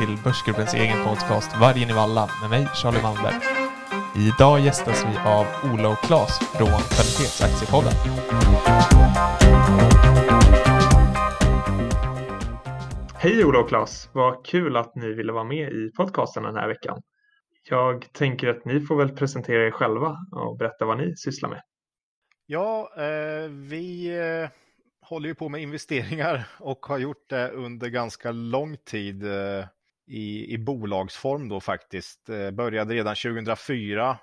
till Börsgruppens egen podcast Vargen i Valla med mig, Charlie Malmberg. Idag gästas vi av Ola och Klas från Kvalitetsaktiepodden. Hej Ola och Klas! Vad kul att ni ville vara med i podcasten den här veckan. Jag tänker att ni får väl presentera er själva och berätta vad ni sysslar med. Ja, eh, vi eh, håller ju på med investeringar och har gjort det under ganska lång tid eh, i, i bolagsform då faktiskt. Eh, började redan 2004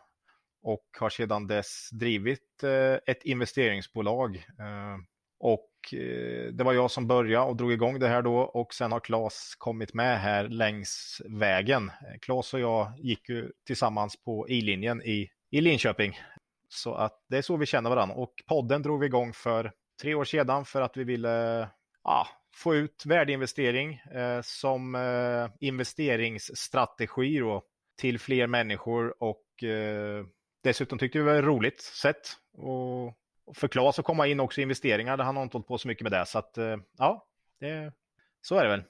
och har sedan dess drivit eh, ett investeringsbolag. Eh, och eh, det var jag som började och drog igång det här då och sen har Claes kommit med här längs vägen. Eh, Claes och jag gick ju tillsammans på i-linjen i, i Linköping. Så att det är så vi känner varandra och podden drog vi igång för tre år sedan för att vi ville ja, få ut värdeinvestering eh, som eh, investeringsstrategi då, till fler människor och eh, dessutom tyckte vi det var ett roligt sätt och, för Claes att komma in också i investeringar. Han har inte hållit på så mycket med det så att eh, ja, det, så är det väl.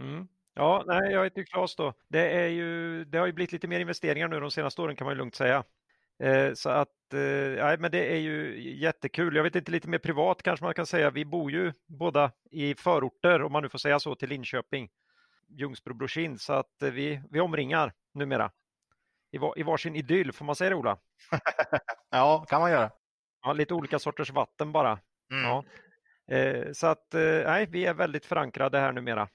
Mm. Ja, nej, jag heter Claes då. Det, är ju, det har ju blivit lite mer investeringar nu de senaste åren kan man ju lugnt säga. Eh, så att, eh, men det är ju jättekul. Jag vet inte, lite mer privat kanske man kan säga. Vi bor ju båda i förorter, om man nu får säga så, till Linköping, Ljungsbro, Brorsin, så att eh, vi, vi omringar numera. I, var, I varsin idyll, får man säga det Ola? ja, kan man göra. Ja, lite olika sorters vatten bara. Mm. Ja. så att, nej, vi är väldigt förankrade här numera.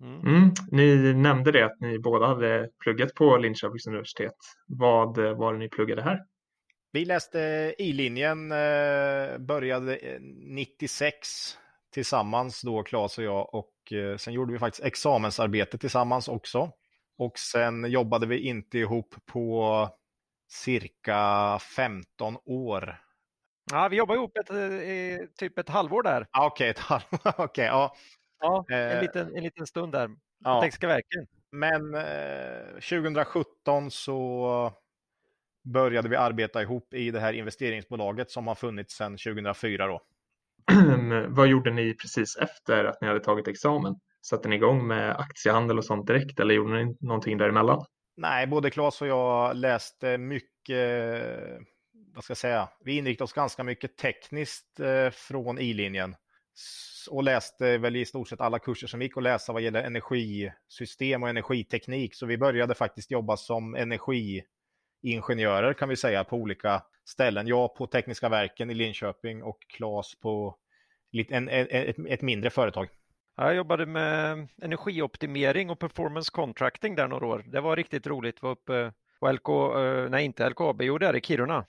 Mm. Mm. Ni nämnde det att ni båda hade pluggat på Linköpings universitet. Vad var det ni pluggade här? Vi läste I-linjen, eh, började 96 tillsammans då, Claes och jag, och eh, sen gjorde vi faktiskt examensarbete tillsammans också. Och sen jobbade vi inte ihop på cirka 15 år. Ja, vi jobbade ihop ett, eh, typ ett halvår där. Okej, okay, ett halvår. okay, ja. Ja, en, liten, en liten stund där. Ja. Tekniska verken. Men eh, 2017 så började vi arbeta ihop i det här investeringsbolaget som har funnits sedan 2004. Då. Vad gjorde ni precis efter att ni hade tagit examen? Satte ni igång med aktiehandel och sånt direkt eller gjorde ni någonting däremellan? Nej, både Claes och jag läste mycket, vad ska jag säga, vi inriktade oss ganska mycket tekniskt eh, från i-linjen och läste väl i stort sett alla kurser som gick att läsa vad gäller energisystem och energiteknik. Så vi började faktiskt jobba som energiingenjörer kan vi säga på olika ställen. Jag på Tekniska verken i Linköping och Claes på en, ett, ett mindre företag. Jag jobbade med energioptimering och performance contracting där några år. Det var riktigt roligt. Jag Var uppe på LK, eh, nej inte LKAB, jo det är i Kiruna.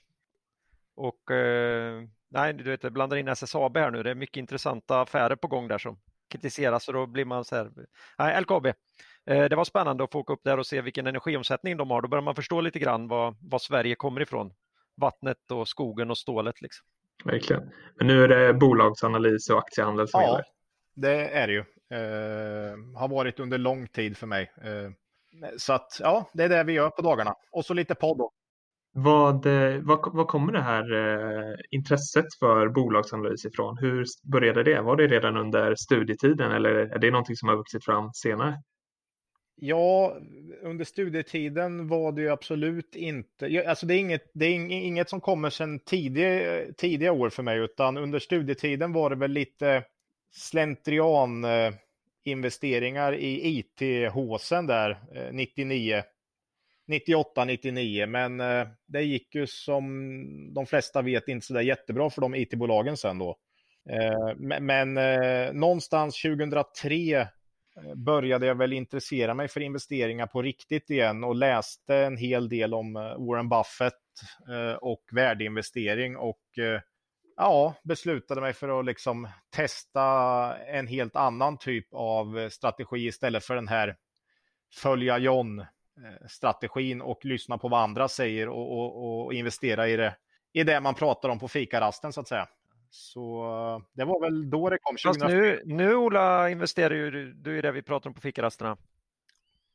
Och eh, nej, du vet, jag blandar in SSAB här nu. Det är mycket intressanta affärer på gång där som kritiseras och då blir man så här. Nej, LKAB. Eh, det var spännande att få åka upp där och se vilken energiomsättning de har. Då börjar man förstå lite grann vad, vad Sverige kommer ifrån. Vattnet och skogen och stålet. Liksom. Verkligen. Men nu är det bolagsanalys och aktiehandel som ja, gäller. det är det ju. Eh, har varit under lång tid för mig. Eh, så att ja, det är det vi gör på dagarna. Och så lite podd då. Vad, eh, vad, vad kommer det här eh, intresset för bolagsanalys ifrån? Hur började det? Var det redan under studietiden eller är det någonting som har vuxit fram senare? Ja, under studietiden var det ju absolut inte. Alltså det är inget, det är inget som kommer sedan tidiga, tidiga år för mig, utan under studietiden var det väl lite slentrian eh, investeringar i IT-håsen där 99 98, 99, men eh, det gick ju som de flesta vet inte så där jättebra för de IT-bolagen sen då. Eh, men, eh, någonstans 2003 började jag väl intressera mig för investeringar på riktigt igen och läste en hel del om Warren Buffett och värdeinvestering och ja, beslutade mig för att liksom testa en helt annan typ av strategi istället för den här följa John strategin och lyssna på vad andra säger och, och, och, investera i det, i det man pratar om på fikarasten så att säga. Så eh, det var väl då det kom. 2004. nu, nu Ola investerar ju du i det vi pratar om på fikarasterna.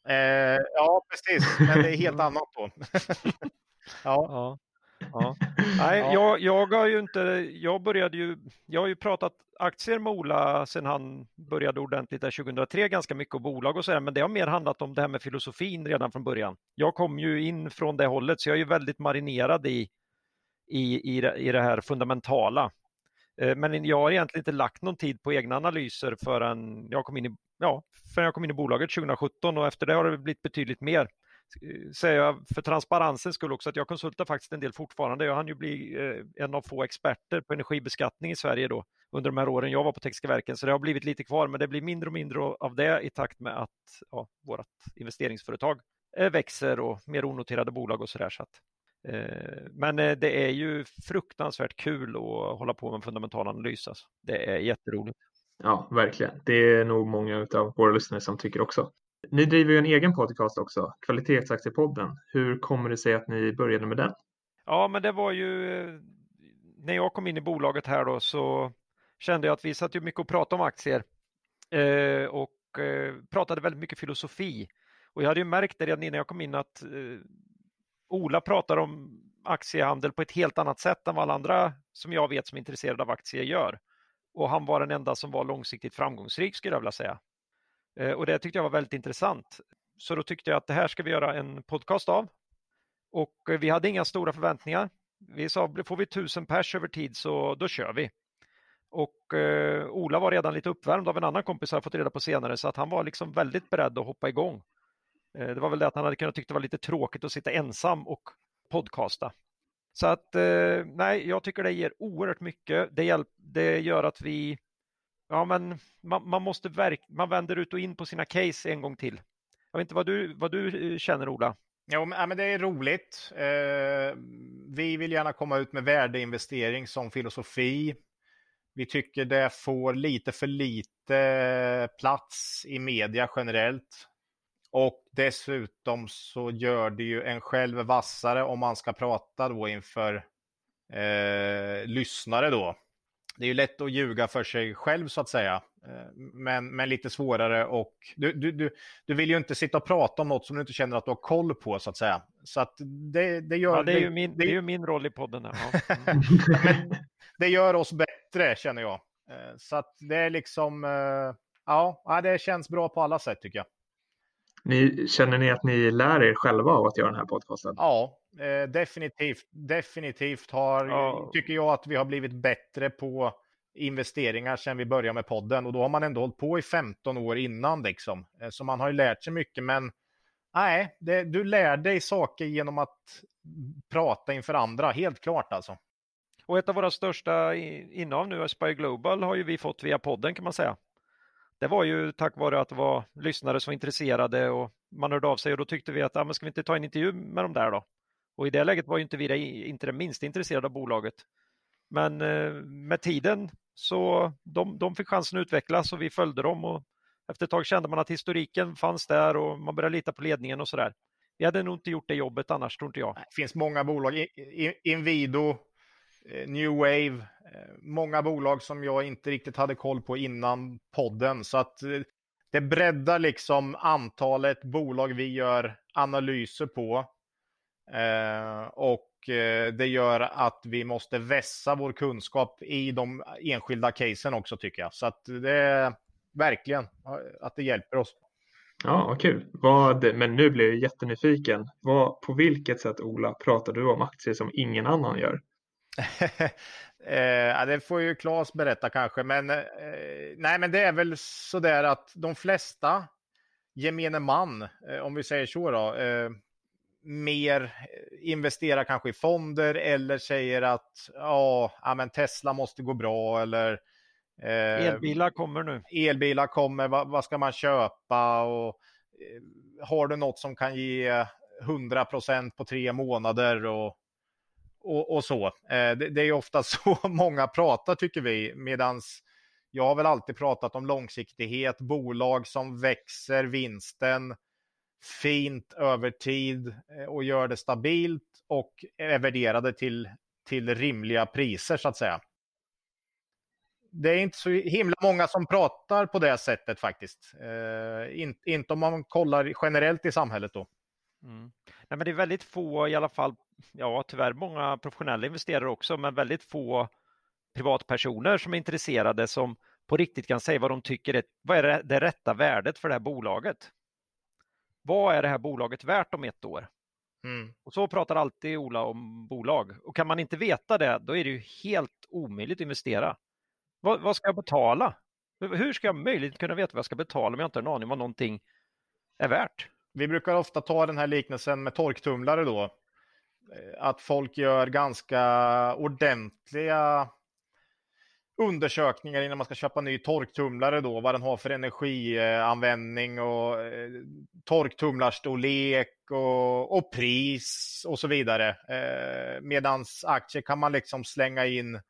Eh, ja, precis, men det är helt annat då. ja. ja. Ja. Nej, ja. jag, jag har ju inte, jag började ju, jag har ju pratat aktier med Ola sedan han började ordentligt där 2003, ganska mycket och bolag och sådär, men det har mer handlat om det här med filosofin redan från början. Jag kom ju in från det hållet, så jag är ju väldigt marinerad i, i, i, i det här fundamentala. Eh, men jag har egentligen inte lagt någon tid på egna analyser förrän jag kom in i, ja, förrän jag kom in i bolaget 2017 och efter det har det blivit betydligt mer Eh, säger jag för transparensens skull också att jag konsultar faktiskt en del fortfarande. Jag hann ju bli eh, en av få experter på energibeskattning i Sverige då under de här åren jag var på Tekniska verken, så det har blivit lite kvar, men det blir mindre och mindre av det i takt med att ja, vårt investeringsföretag eh, växer och mer onoterade bolag och så där. Så att, eh, men det är ju fruktansvärt kul att hålla på med fundamental analys. Alltså. Det är jätteroligt. Ja, verkligen. Det är nog många av våra lyssnare som tycker också. Ni driver ju en egen podcast också, Kvalitetsaktiepodden. Hur kommer det sig att ni började med den? Ja, men det var ju eh, när jag kom in i bolaget här då så kände jag att vi satt ju mycket och pratade om aktier eh, och eh, pratade väldigt mycket filosofi. Och jag hade ju märkt det redan innan jag kom in att eh, Ola pratar om aktiehandel på ett helt annat sätt än vad alla andra som jag vet som är intresserade av aktier gör. Och han var den enda som var långsiktigt framgångsrik skulle jag vilja säga. Eh, och det tyckte jag var väldigt intressant. Så då tyckte jag att det här ska vi göra en podcast av. Och eh, vi hade inga stora förväntningar. Vi sa, får vi tusen pers över tid så då kör vi. Och eh, Ola var redan lite uppvärmd av en annan kompis, har jag fått reda på senare, så att han var liksom väldigt beredd att hoppa igång. Eh, det var väl det att han hade kunnat tycka det var lite tråkigt att sitta ensam och podcasta. Så att eh, nej, jag tycker det ger oerhört mycket. Det, hjälp, det gör att vi Ja, men man, man måste verk, man vänder ut och in på sina case en gång till. Jag vet inte vad du, vad du eh, känner, Ola? Jo, men det är roligt. Eh, vi vill gärna komma ut med värdeinvestering som filosofi. Vi tycker det får lite för lite eh, plats i media generellt. Och dessutom så gör det ju en själv vassare om man ska prata då inför eh, lyssnare då det är ju lätt att ljuga för sig själv så att säga. Eh, men, men lite svårare och du, du, du, du vill ju inte sitta och prata om något som du inte känner att du har koll på så att säga. Så att det, det gör... Ja, det, är ju min, det, det är ju min roll i podden. Här. Ja. Mm. det gör oss bättre känner jag. Eh, så att det är liksom, eh, ja, det känns bra på alla sätt tycker jag. Ni, känner ni att ni lär er själva av att göra den här podcasten? Ja, eh, definitivt. Definitivt har, ja. tycker jag att vi har blivit bättre på investeringar sedan vi började med podden och då har man ändå hållit på i 15 år innan liksom. Eh, så man har ju lärt sig mycket men nej, det, du lär dig saker genom att prata inför andra, helt klart alltså. Och ett av våra största innehav nu, Aspire Global, har ju vi fått via podden kan man säga det var ju tack vare att det var lyssnare som var intresserade och man hörde av sig och då tyckte vi att ja, men ska vi inte ta en intervju med dem där då? Och i det läget var ju inte vi det, inte det minst intresserade av bolaget. Men eh, med tiden så de, de fick chansen att utvecklas och vi följde dem och efter ett tag kände man att historiken fanns där och man började lita på ledningen och sådär. Vi hade nog inte gjort det jobbet annars, tror inte jag. Det finns många bolag. Inwido, eh, New Wave, eh, många bolag som jag inte riktigt hade koll på innan podden. Så att det breddar liksom antalet bolag vi gör analyser på och det gör att vi måste vässa vår kunskap i de enskilda casen också tycker jag. Så att det är verkligen att det hjälper oss. Ja, vad kul. Vad, men nu blir jag jättenyfiken. Vad, på vilket sätt, Ola, pratar du om aktier som ingen annan gör? eh, det får ju Claes berätta kanske, men eh, nej, men det är väl så där att de flesta gemene man, eh, om vi säger så då, eh, mer investerar kanske i fonder eller säger att ja, men Tesla måste gå bra eller eh, elbilar kommer nu. Elbilar kommer, vad, vad ska man köpa och eh, har du något som kan ge 100% på tre månader och och, och så. Eh, det, det, är ofta så många pratar tycker vi, medans jag har väl alltid pratat om långsiktighet, bolag som växer vinsten fint över tid eh, och gör det stabilt och är värderade till, till rimliga priser så att säga. Det är inte så himla många som pratar på det sättet faktiskt. Eh, in, inte om man kollar generellt i samhället då. Mm. Nej, men det är väldigt få i alla fall ja, tyvärr många professionella investerare också, men väldigt få privatpersoner som är intresserade som på riktigt kan säga vad de tycker är, vad är det, det rätta värdet för det här bolaget? Vad är det här bolaget värt om ett år? Mm. Och så pratar alltid Ola om bolag. Och kan man inte veta det, då är det ju helt omöjligt att investera. Vad, vad ska jag betala? Hur ska jag möjligt kunna veta vad jag ska betala om jag inte har en aning om vad någonting är värt? Vi brukar ofta ta den här liknelsen med torktumlare då. Eh, att folk gör ganska ordentliga undersökningar innan man ska köpa ny torktumlare då, vad den har för energianvändning och eh, torktumlarstorlek och, och pris och så vidare. Eh, medans aktier kan man liksom slänga in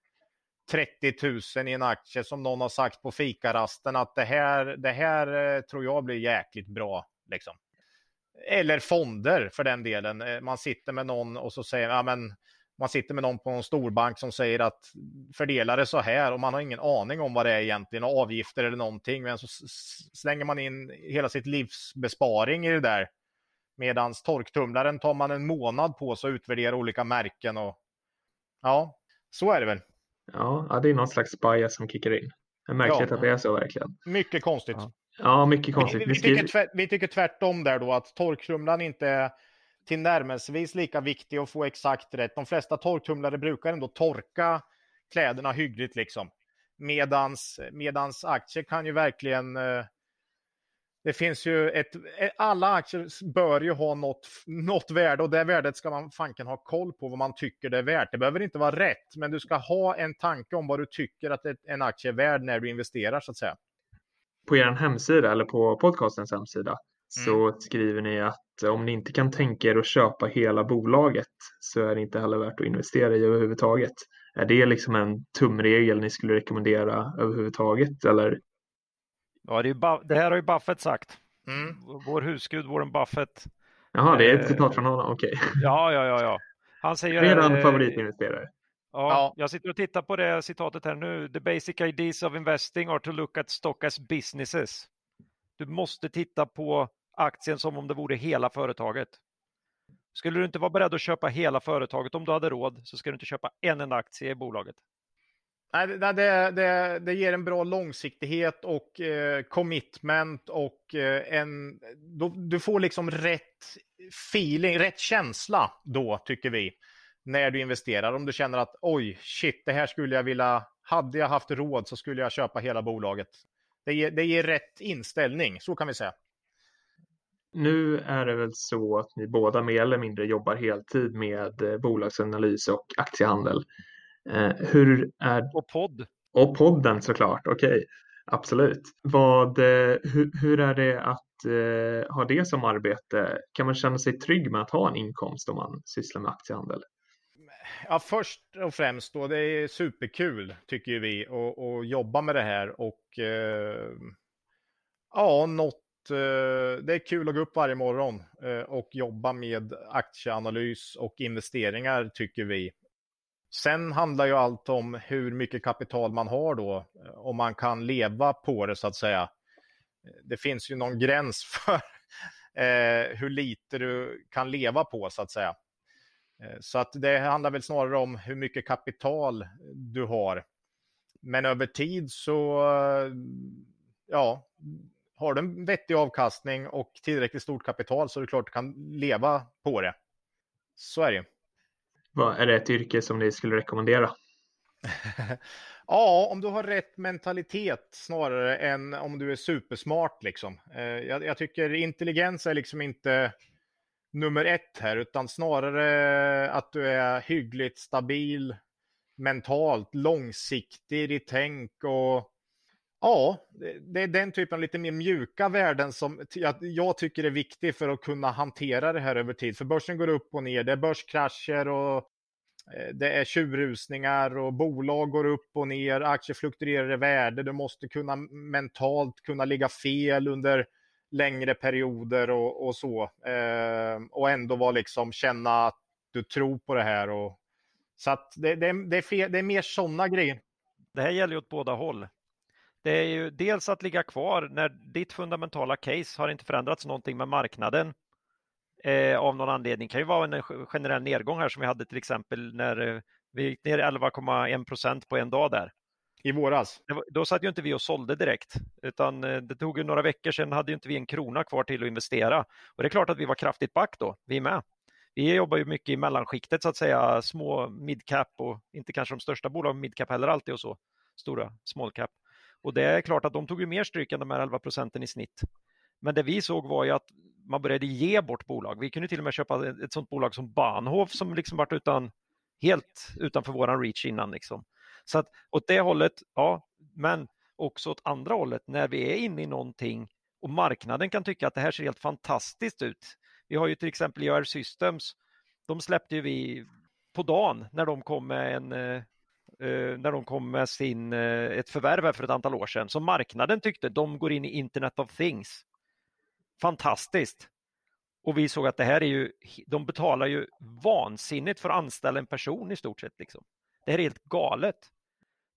30 000 i en aktie som någon har sagt på fikarasten att det här, det här eh, tror jag blir jäkligt bra. Liksom. Eller fonder för den delen. Eh, man sitter med någon och så säger ja, men man sitter med någon på en storbank som säger att fördela det så här och man har ingen aning om vad det är egentligen, avgifter eller någonting. Men så slänger man in hela sitt livs besparing i det där. Medans torktumlaren tar man en månad på sig att utvärdera olika märken och ja, så är det väl. Ja, det är någon slags bias som kickar in. Det är märkligt ja. att det är så verkligen. Mycket konstigt. Ja, ja mycket konstigt. Vi, vi, vi, tycker tvärt, vi tycker tvärtom där då, att torktumlaren inte är tillnärmelsevis lika viktig att få exakt rätt. De flesta torktumlare brukar ändå torka kläderna hyggligt liksom. Medans, medans aktier kan ju verkligen eh, det finns ju ett, eh, alla aktier bör ju ha något, något värde och det värdet ska man fanken ha koll på vad man tycker det är värt. Det behöver inte vara rätt, men du ska ha en tanke om vad du tycker att en aktie är värd när du investerar så att säga. På er hemsida eller på podcastens hemsida så mm. skriver ni att om ni inte kan tänka er att köpa hela bolaget så är det inte heller värt att investera i överhuvudtaget. Är det liksom en tumregel ni skulle rekommendera överhuvudtaget eller Ja, det, är det här har ju Buffett sagt. Mm. Vår husgud Warren Buffett. Jaha, det är ett citat från honom, okej. Okay. Ja, ja, ja, ja. Han säger... Redan eh, favoritinvesterare. Ja, ja, jag sitter och tittar på det citatet här nu. The basic ideas of investing are to look at stock as businesses. Du måste titta på aktien som om det vore hela företaget. Skulle du inte vara beredd att köpa hela företaget om du hade råd så ska du inte köpa en enda aktie i bolaget. Nej, det, det, det, ger en bra långsiktighet och eh, commitment och eh, en... Då, du får liksom rätt feeling, rätt känsla då, tycker vi, när du investerar. Om du känner att oj, shit, det här skulle jag vilja... Hade jag haft råd så skulle jag köpa hela bolaget. Det ger, det ger rätt inställning, så kan vi säga. Nu är det väl så att ni båda mer eller mindre jobbar heltid med eh, bolagsanalys och aktiehandel. Eh, hur är... Och podd. Och podden såklart, okej. Okay. Absolut. Vad, eh, hur, hur, är det att eh, ha det som arbete? Kan man känna sig trygg med att ha en inkomst om man sysslar med aktiehandel? Ja, först och främst då, det är superkul tycker vi att jobba med det här och eh, ja, något Eh, det är kul att gå upp varje morgon eh, och jobba med aktieanalys och investeringar tycker vi. Sen handlar ju allt om hur mycket kapital man har då, eh, om man kan leva på det så att säga. Det finns ju någon gräns för hur lite du kan leva på så att säga. Så att det handlar väl snarare om hur mycket kapital du har. Men över tid så, ja, har du en vettig avkastning och tillräckligt stort kapital så är det klart du kan leva på det. Så är det ju. Vad, är det ett yrke som ni skulle rekommendera? ja, om du har rätt mentalitet snarare än om du är supersmart. Liksom. Eh, jag, jag, tycker intelligens är liksom inte nummer ett här, utan snarare att du är hyggligt stabil mentalt, långsiktig i tänk och ja, det är den typen av lite mer mjuka värden som jag tycker är viktig för att kunna hantera det här över tid. För börsen går upp och ner, det är börskrascher och eh, det är tjurrusningar och bolag går upp och ner, aktier fluktuerar i värde. Du måste kunna mentalt kunna ligga fel under längre perioder och, och så. Eh, och ändå vara liksom känna att du tror på det här. Och, så att det, det, det, är, fler, det är mer sådana grejer. Det här gäller ju åt båda håll. Det är ju dels att ligga kvar när ditt fundamentala case har inte förändrats någonting med marknaden eh, av någon anledning. Det kan ju vara en generell nedgång här som vi hade till exempel när eh, vi gick ner 11,1 procent på en dag där. I våras? Var, då satt ju inte vi och sålde direkt, utan eh, det tog ju några veckor sedan hade ju inte vi en krona kvar till att investera. Och det är klart att vi var kraftigt back då, vi med. Vi jobbar ju mycket i mellanskiktet så att säga, små midcap och inte kanske de största bolagen midcap heller alltid och så, stora small cap. Och det är klart att de tog ju mer stryk än de här 11 procenten i snitt. Men det vi såg var ju att man började ge bort bolag. Vi kunde till och med köpa ett sådant bolag som Bahnhof som liksom varit utan, helt utanför våran reach innan. Liksom. Så att åt det hållet, ja, men också åt andra hållet när vi är inne i någonting och marknaden kan tycka att det här ser helt fantastiskt ut. Vi har ju till exempel IR Systems, de släppte ju vi på dagen när de kom med en eh, Eh, när de kom med sin, eh, ett förvärv för ett antal år sedan. som marknaden tyckte de går in i Internet of Things. Fantastiskt! Och vi såg att det här är ju, de betalar ju vansinnigt för att anställa en person i stort sett. Liksom. Det här är helt galet.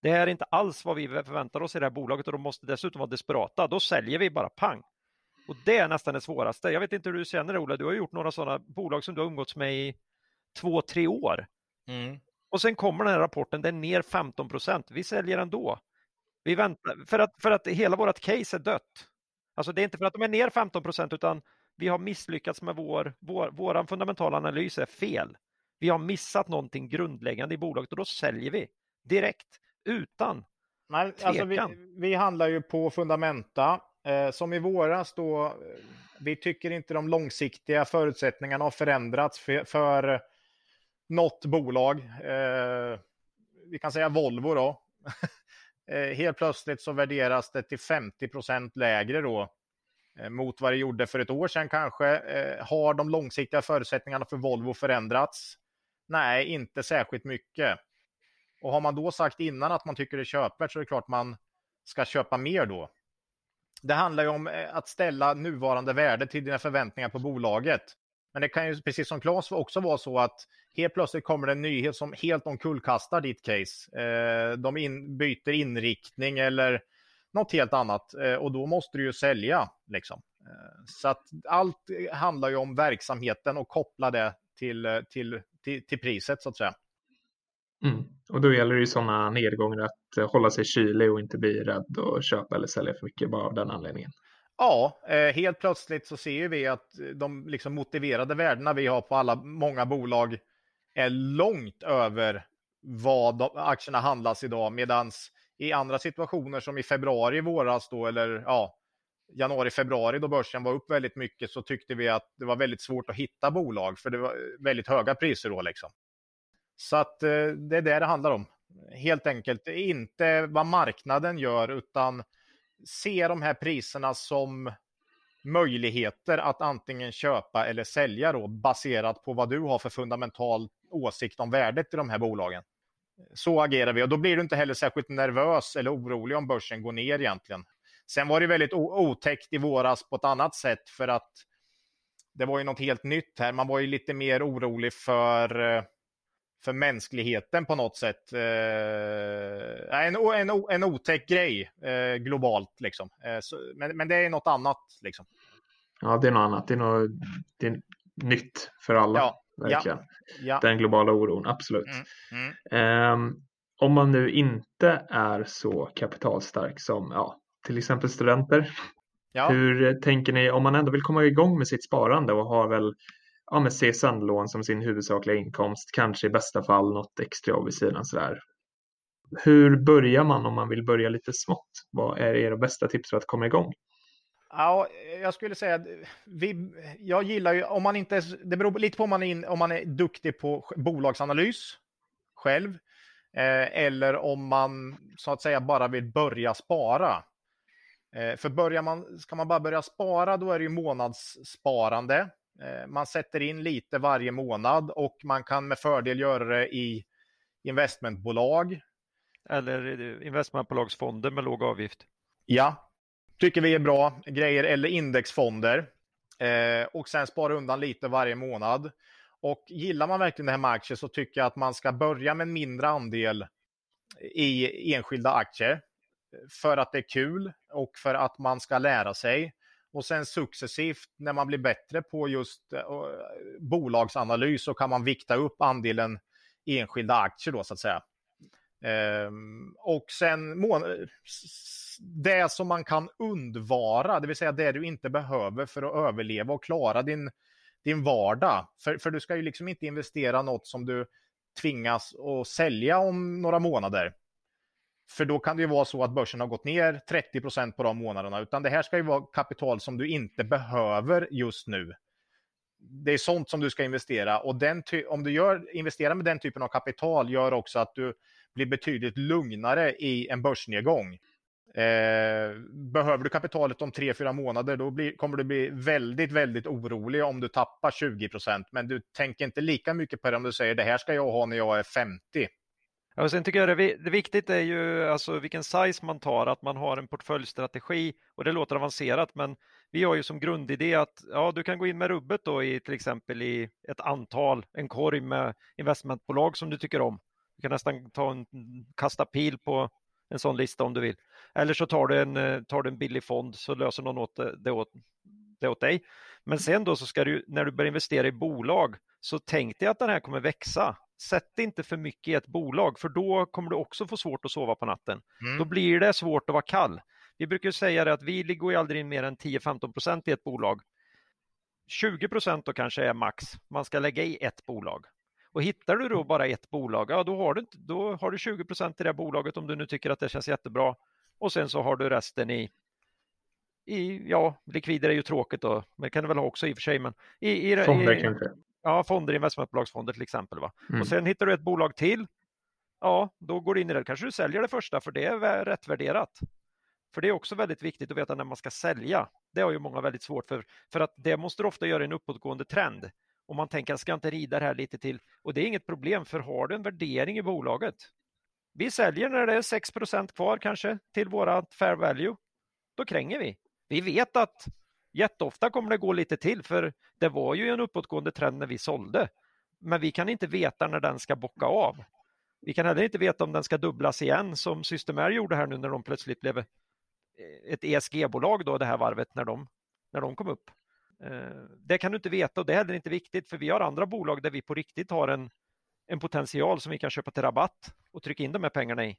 Det här är inte alls vad vi förväntar oss i det här bolaget och de måste dessutom vara desperata. Då säljer vi bara pang. Och det är nästan det svåraste. Jag vet inte hur du känner det Ola, du har gjort några sådana bolag som du har umgåtts med i två, tre år. Mm. Och sen kommer den här rapporten, den är ner 15 procent. Vi säljer ändå. Vi väntar, för att, för att hela vårt case är dött. Alltså det är inte för att de är ner 15 procent utan vi har misslyckats med vår, vår, våran fundamentala analys är fel. Vi har missat någonting grundläggande i bolaget och då säljer vi direkt utan Nej, alltså vi, vi handlar ju på fundamenta. Eh, som i våras då, eh, vi tycker inte de långsiktiga förutsättningarna har förändrats för, för något bolag. Eh, vi kan säga Volvo då. eh, helt plötsligt så värderas det till 50 procent lägre då eh, mot vad det gjorde för ett år sedan kanske. Eh, har de långsiktiga förutsättningarna för Volvo förändrats? Nej, inte särskilt mycket. Och har man då sagt innan att man tycker det är köpvärt så är det klart man ska köpa mer då. Det handlar ju om eh, att ställa nuvarande värde till dina förväntningar på bolaget. Men det kan ju precis som Claes också vara så att helt plötsligt kommer det en nyhet som helt omkullkastar ditt case. Eh, de in, byter inriktning eller något helt annat eh, och då måste du ju sälja. Liksom. Eh, så att allt handlar ju om verksamheten och koppla det till, eh, till, till, till priset så att säga. Mm. Och då gäller det ju sådana nedgångar att eh, hålla sig kylig och inte bli rädd och köpa eller sälja för mycket bara av den anledningen. Ja, eh, helt plötsligt så ser vi att eh, de liksom motiverade värdena vi har på alla många bolag är långt över vad de, aktierna handlas idag. Medan i andra situationer som i februari, våras då, eller ja, januari, februari då börsen var upp väldigt mycket så tyckte vi att det var väldigt svårt att hitta bolag för det var eh, väldigt höga priser då liksom. Så att det är det det handlar om. Helt enkelt inte vad marknaden gör utan se de här priserna som möjligheter att antingen köpa eller sälja då baserat på vad du har för fundamental åsikt om värdet i de här bolagen. Så agerar vi och då blir du inte heller särskilt nervös eller orolig om börsen går ner egentligen. Sen var det väldigt otäckt i våras på ett annat sätt för att det var ju något helt nytt här. Man var ju lite mer orolig för eh, för mänskligheten på något sätt. Eh, en, en, en otäck grej eh, globalt liksom. Eh, så, men, men det är något annat liksom. Ja, det är något annat. Det är, något, det är nytt för alla. Ja, verkligen. Ja, ja. Den globala oron, absolut. Mm, mm. Um, om man nu inte är så kapitalstark som ja, till exempel studenter. Ja. Hur tänker ni om man ändå vill komma igång med sitt sparande och har väl ja, med CSN-lån som sin huvudsakliga inkomst, kanske i bästa fall något extra vid sidan sådär. Hur börjar man om man vill börja lite smått? Vad är era bästa tips för att komma igång? Ja, jag skulle säga att vi, jag gillar ju, om man inte, det beror lite på om man är, in, om man är duktig på bolagsanalys själv, eh, eller om man så att säga bara vill börja spara. Eh, för börjar man, ska man bara börja spara, då är det ju månadssparande. Eh, man sätter in lite varje månad och man kan med fördel göra det i investmentbolag. Eller investmentbolagsfonder med låg avgift. Ja, tycker vi är bra grejer. Eller indexfonder. Eh, och sen spara undan lite varje månad. Och gillar man verkligen det här med aktier så tycker jag att man ska börja med en mindre andel i enskilda aktier. För att det är kul och för att man ska lära sig och sen successivt när man blir bättre på just eh, eh, bolagsanalys så kan man vikta upp andelen enskilda aktier då så att säga. Um, och sen eh, det som man kan undvara, det vill säga det du inte behöver för att överleva och klara din, din vardag. För, för du ska ju liksom inte investera något som du tvingas att sälja om några månader. För då kan det ju vara så att börsen har gått ner 30% på de månaderna, utan det här ska ju vara kapital som du inte behöver just nu. Det är sånt som du ska investera och den om du gör, investerar med den typen av kapital gör också att du blir betydligt lugnare i en börsnedgång. Eh, behöver du kapitalet om 3-4 månader då blir, kommer du bli väldigt, väldigt orolig om du tappar 20% Men du tänker inte lika mycket på det om du säger det här ska jag ha när jag är 50. Och sen tycker jag det, det viktigt är ju alltså vilken size man tar, att man har en portföljstrategi och det låter avancerat men vi har ju som grundidé att ja, du kan gå in med rubbet då i till exempel i ett antal, en korg med investmentbolag som du tycker om. Du kan nästan ta en, kasta pil på en sån lista om du vill. Eller så tar du en, eh, tar du en billig fond så löser någon åt eh, det, åt, det åt dig. Men sen då så ska du, när du börjar investera i bolag, så tänk dig att den här kommer växa. Sätt inte för mycket i ett bolag, för då kommer du också få svårt att sova på natten. Mm. Då blir det svårt att vara kall. Vi brukar säga det att vi går ju aldrig in mer än 10-15 procent i ett bolag. 20 procent då kanske är max man ska lägga i ett bolag. Och hittar du då bara ett bolag, ja då har du, då har du 20 procent i det bolaget om du nu tycker att det känns jättebra. Och sen så har du resten i, i ja, likvider är ju tråkigt då, men det kan du väl ha också i och för sig. Men i, i, i? Ja, fonder, investmentbolagsfonder till exempel. Va? Mm. Och sen hittar du ett bolag till, ja, då går du in i det. Kanske du säljer det första för det är rätt värderat. För det är också väldigt viktigt att veta när man ska sälja. Det har ju många väldigt svårt för, för att det måste du ofta göra i en uppåtgående trend. Och man tänker, ska inte rida det här lite till? Och det är inget problem, för har du en värdering i bolaget, vi säljer när det är 6% kvar kanske till våra fair value. Då kränger vi. Vi vet att jätteofta kommer det gå lite till för det var ju en uppåtgående trend när vi sålde. Men vi kan inte veta när den ska bocka av. Vi kan heller inte veta om den ska dubblas igen som Systemair gjorde här nu när de plötsligt blev eh, ett ESG-bolag då det här varvet när de, när de kom upp. Eh, det kan du inte veta och det är heller inte viktigt för vi har andra bolag där vi på riktigt har en, en potential som vi kan köpa till rabatt och trycka in de här pengarna i.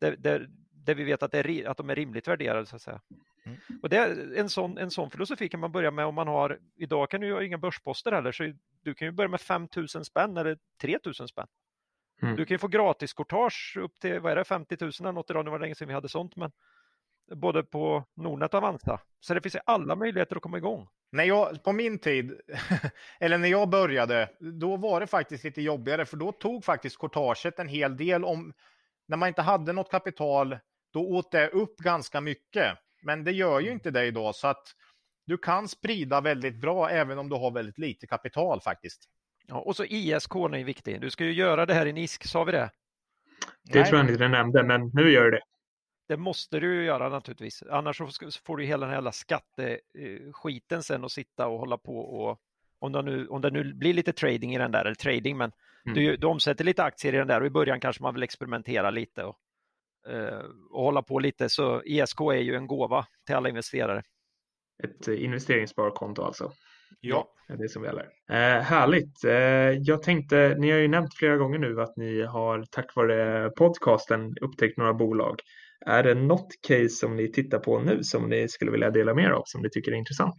Där, där, där vi vet att, det är, att de är rimligt värderade så att säga. Mm. Och det är en, sån, en sån filosofi kan man börja med om man har, idag kan du ju ha inga börsposter heller, så du kan ju börja med 5 000 spänn eller 3 000 spänn. Mm. Du kan ju få gratis courtage upp till, vad är det, 50 000 eller något idag, det var länge sedan vi hade sånt, men både på Nordnet och Avanza. Så det finns alla möjligheter att komma igång. När jag, på min tid, eller när jag började, då var det faktiskt lite jobbigare, för då tog faktiskt courtaget en hel del om, när man inte hade något kapital, då åt det upp ganska mycket. Men det gör ju mm. inte det idag, så att du kan sprida väldigt bra även om du har väldigt lite kapital faktiskt. Ja, och så ISK är viktig. Du ska ju göra det här i NISK, sa vi det? Det Nej. tror jag inte du nämnde, men nu gör du det. Det måste du ju göra naturligtvis, annars får du hela den här jävla skatteskiten sen att sitta och hålla på och om det, nu, om det nu blir lite trading i den där, eller trading, men mm. du, du omsätter lite aktier i den där och i början kanske man vill experimentera lite och, och hålla på lite. Så ISK är ju en gåva till alla investerare. Ett investeringssparkonto alltså? Ja. Det är det som gäller. Eh, härligt. Eh, jag tänkte, ni har ju nämnt flera gånger nu att ni har tack vare podcasten upptäckt några bolag. Är det något case som ni tittar på nu som ni skulle vilja dela med er av som ni tycker är intressant?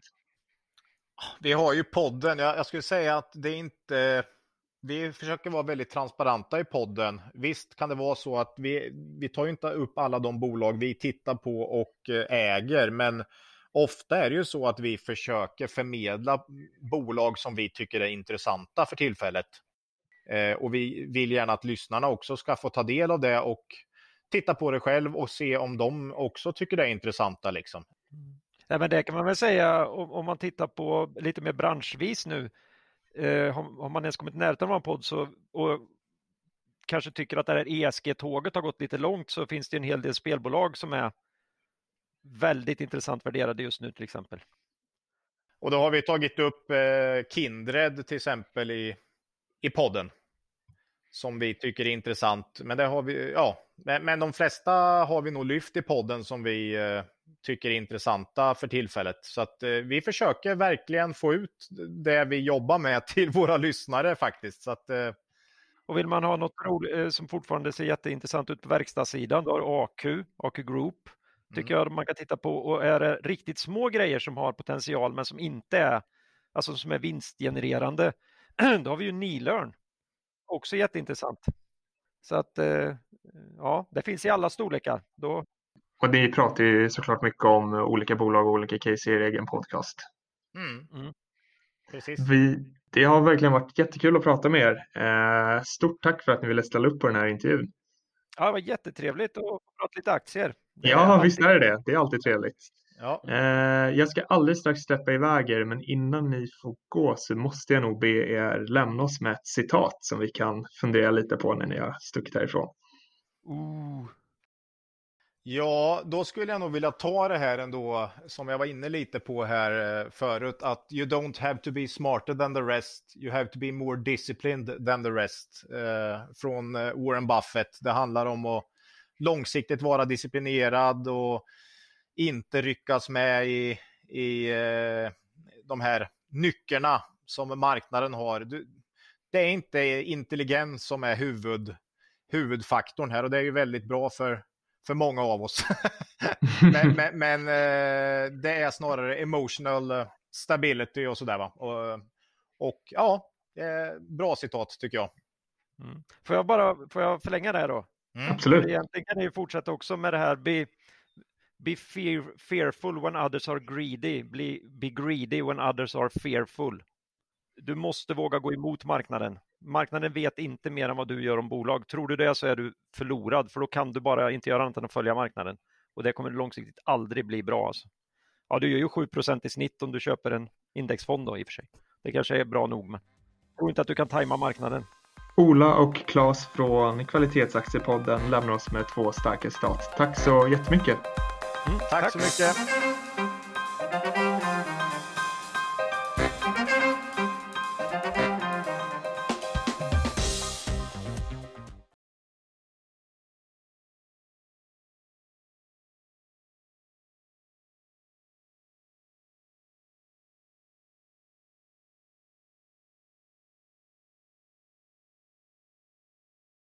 Vi har ju podden. Jag, jag skulle säga att det är inte vi försöker vara väldigt transparenta i podden. Visst kan det vara så att vi, vi tar inte upp alla de bolag vi tittar på och eh, äger, men ofta är det ju så att vi försöker förmedla bolag som vi tycker är intressanta för tillfället. Eh, och vi vill gärna att lyssnarna också ska få ta del av det och titta på det själv och se om de också tycker det är intressanta. Liksom. Mm. Ja, men det kan man väl säga om, om man tittar på lite mer branschvis nu. Eh, har, har, man ens kommit nära av en podd så, och kanske tycker att det här ESG-tåget har gått lite långt så finns det en hel del spelbolag som är väldigt intressant värderade just nu till exempel. Och då har vi tagit upp eh, Kindred till exempel i, i podden som vi tycker är intressant. Men det har vi, ja, men, men de flesta har vi nog lyft i podden som vi, eh, tycker är intressanta för tillfället. Så att eh, vi försöker verkligen få ut det vi jobbar med till våra lyssnare faktiskt. Så att, eh... Och vill man ha något roligt eh, som fortfarande ser jätteintressant ut på verkstadssidan, då har AQ, AQ Group, tycker mm. jag man kan titta på. Och är det riktigt små grejer som har potential men som inte är, alltså som är vinstgenererande, då har vi ju Nilörn. Också jätteintressant. Så att eh, ja, det finns i alla storlekar. Då... Och ni pratar ju såklart mycket om olika bolag och olika case i er egen podcast. Mm. Mm. Precis. Vi, det har verkligen varit jättekul att prata med er. Eh, stort tack för att ni ville ställa upp på den här intervjun. Ja, det var jättetrevligt att prata lite aktier. ja, alltid... visst är det det. Det är alltid trevligt. Ja. Eh, jag ska alldeles strax släppa iväg er, men innan ni får gå så måste jag nog be er lämna oss med ett citat som vi kan fundera lite på när ni har stuckit härifrån. Uh. Ja, då skulle jag nog vilja ta det här ändå, som jag var inne lite på här eh, förut, att you don't have to be smarter than the rest, you have to be more disciplined than the rest, eh, från eh, Warren Buffett. Det handlar om att långsiktigt vara disciplinerad och inte ryckas med i, i eh, de här nyckerna som marknaden har. Du, det är inte intelligens som är huvud, huvudfaktorn här och det är ju väldigt bra för, för många av oss. men, men, men eh, det är snarare emotional stability och sådär. Va? Och, och ja, bra citat tycker jag. Mm. Får jag bara får jag förlänga det här då? Mm. Absolut. Egentligen kan ni fortsätta också med det här. Be, be fear, fearful when others are greedy. Be, be greedy when others are fearful. Du måste våga gå emot marknaden. Marknaden vet inte mer än vad du gör om bolag. Tror du det så är du förlorad, för då kan du bara inte göra annat än att följa marknaden. Och det kommer långsiktigt aldrig bli bra. Alltså. Ja, du gör ju 7% i snitt om du köper en indexfond då i och för sig. Det kanske är bra nog, men jag tror inte att du kan tajma marknaden. Ola och Claes från Kvalitetsaktiepodden lämnar oss med två starka citat. Tack så jättemycket! Mm, tack, tack så mycket!